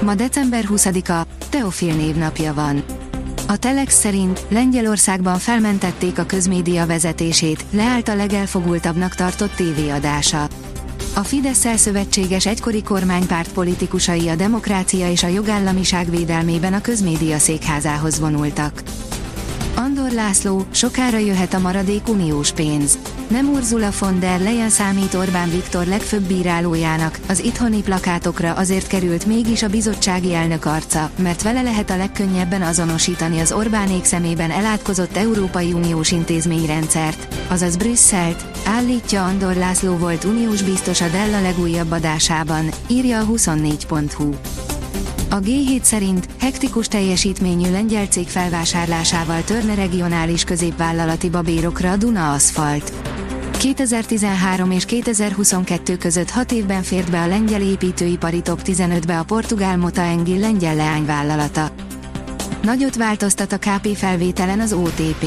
Ma december 20-a, Teofil névnapja van. A Telex szerint Lengyelországban felmentették a közmédia vezetését, leállt a legelfogultabbnak tartott tévéadása. A fidesz szövetséges egykori kormánypárt politikusai a demokrácia és a jogállamiság védelmében a közmédia székházához vonultak. Andor László, sokára jöhet a maradék uniós pénz. Nem Ursula von der Leyen számít Orbán Viktor legfőbb bírálójának, az itthoni plakátokra azért került mégis a bizottsági elnök arca, mert vele lehet a legkönnyebben azonosítani az Orbánék szemében elátkozott Európai Uniós intézményrendszert, azaz Brüsszelt, állítja Andor László volt uniós biztos a Della legújabb adásában, írja a 24.hu. A G7 szerint hektikus teljesítményű lengyel cég felvásárlásával törne regionális középvállalati babérokra a Duna Aszfalt. 2013 és 2022 között 6 évben fért be a lengyel építőipari top 15-be a portugál Mota Engil lengyel leányvállalata. Nagyot változtat a KP felvételen az OTP.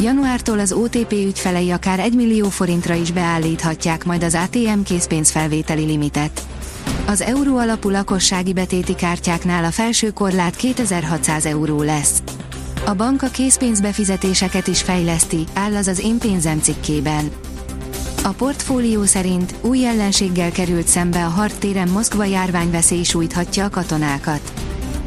Januártól az OTP ügyfelei akár 1 millió forintra is beállíthatják majd az ATM készpénzfelvételi limitet. Az euró alapú lakossági betéti kártyáknál a felső korlát 2600 euró lesz. A bank a készpénzbefizetéseket is fejleszti, áll az az én pénzem cikkében. A portfólió szerint új ellenséggel került szembe a hartéren Moszkva járványveszély sújthatja a katonákat.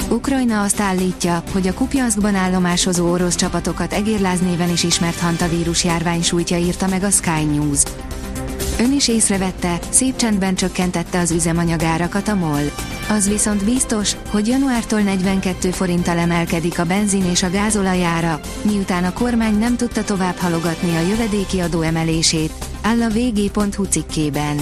Ukrajna azt állítja, hogy a Kupjanszkban állomásozó orosz csapatokat egérláz is ismert hantavírus járvány sújtja írta meg a Sky News. Ön is észrevette, szép csendben csökkentette az üzemanyagárakat a MOL. Az viszont biztos, hogy januártól 42 forinttal emelkedik a benzin és a gázolajára, miután a kormány nem tudta tovább halogatni a jövedéki adó emelését, áll a vg.hu cikkében.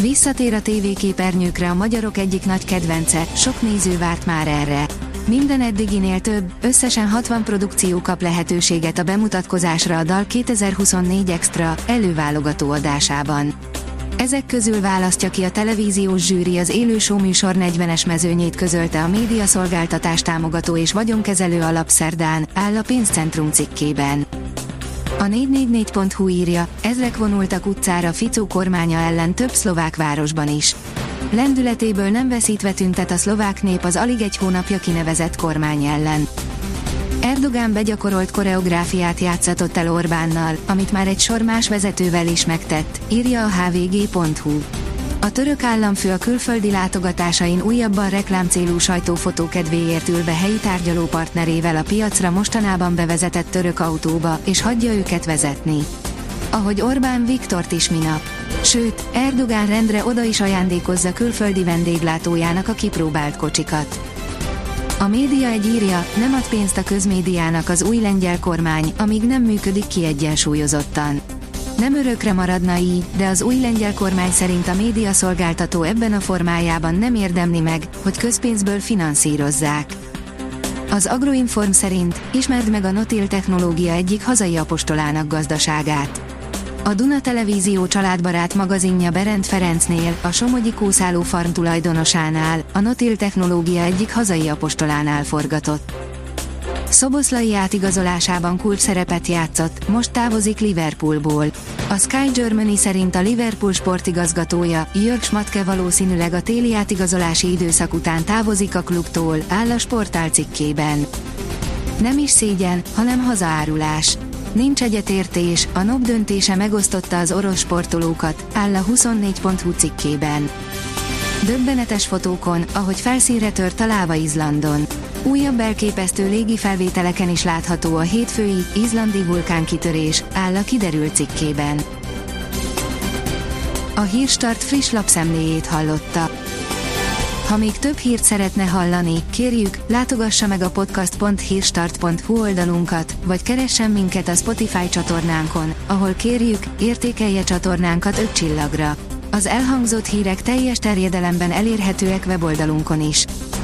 Visszatér a tévéképernyőkre a magyarok egyik nagy kedvence, sok néző várt már erre. Minden eddiginél több, összesen 60 produkció kap lehetőséget a bemutatkozásra a Dal 2024 Extra előválogató adásában. Ezek közül választja ki a televíziós zsűri az élő show műsor 40-es mezőnyét közölte a médiaszolgáltatás támogató és vagyonkezelő alapszerdán, áll a pénzcentrum cikkében. A 444.hu írja, ezrek vonultak utcára Ficó kormánya ellen több szlovák városban is. Lendületéből nem veszítve tüntet a szlovák nép az alig egy hónapja kinevezett kormány ellen. Erdogán begyakorolt koreográfiát játszatott el Orbánnal, amit már egy sor más vezetővel is megtett, írja a hvg.hu. A török államfő a külföldi látogatásain újabban reklámcélú sajtófotó kedvéért ül be helyi tárgyalópartnerével a piacra mostanában bevezetett török autóba, és hagyja őket vezetni. Ahogy Orbán Viktort is minap. Sőt, Erdogán rendre oda is ajándékozza külföldi vendéglátójának a kipróbált kocsikat. A média egy írja, nem ad pénzt a közmédiának az új lengyel kormány, amíg nem működik kiegyensúlyozottan. Nem örökre maradna így, de az új lengyel kormány szerint a média szolgáltató ebben a formájában nem érdemli meg, hogy közpénzből finanszírozzák. Az Agroinform szerint ismerd meg a Notil technológia egyik hazai apostolának gazdaságát. A Duna Televízió családbarát magazinja Berend Ferencnél, a Somogyi Kószáló farm tulajdonosánál, a Notil technológia egyik hazai apostolánál forgatott. Szoboszlai átigazolásában kulcs szerepet játszott, most távozik Liverpoolból. A Sky Germany szerint a Liverpool sportigazgatója, Jörg Schmatke valószínűleg a téli átigazolási időszak után távozik a klubtól, áll a sportál cikkében. Nem is szégyen, hanem hazaárulás. Nincs egyetértés, a NOB döntése megosztotta az orosz sportolókat, áll a 24.hu cikkében. Döbbenetes fotókon, ahogy felszínre tört a láva Izlandon. Újabb elképesztő légi felvételeken is látható a hétfői, izlandi vulkánkitörés, áll a kiderült cikkében. A Hírstart friss lapszemléjét hallotta. Ha még több hírt szeretne hallani, kérjük, látogassa meg a podcast.hírstart.hu oldalunkat, vagy keressen minket a Spotify csatornánkon, ahol kérjük, értékelje csatornánkat 5 csillagra. Az elhangzott hírek teljes terjedelemben elérhetőek weboldalunkon is.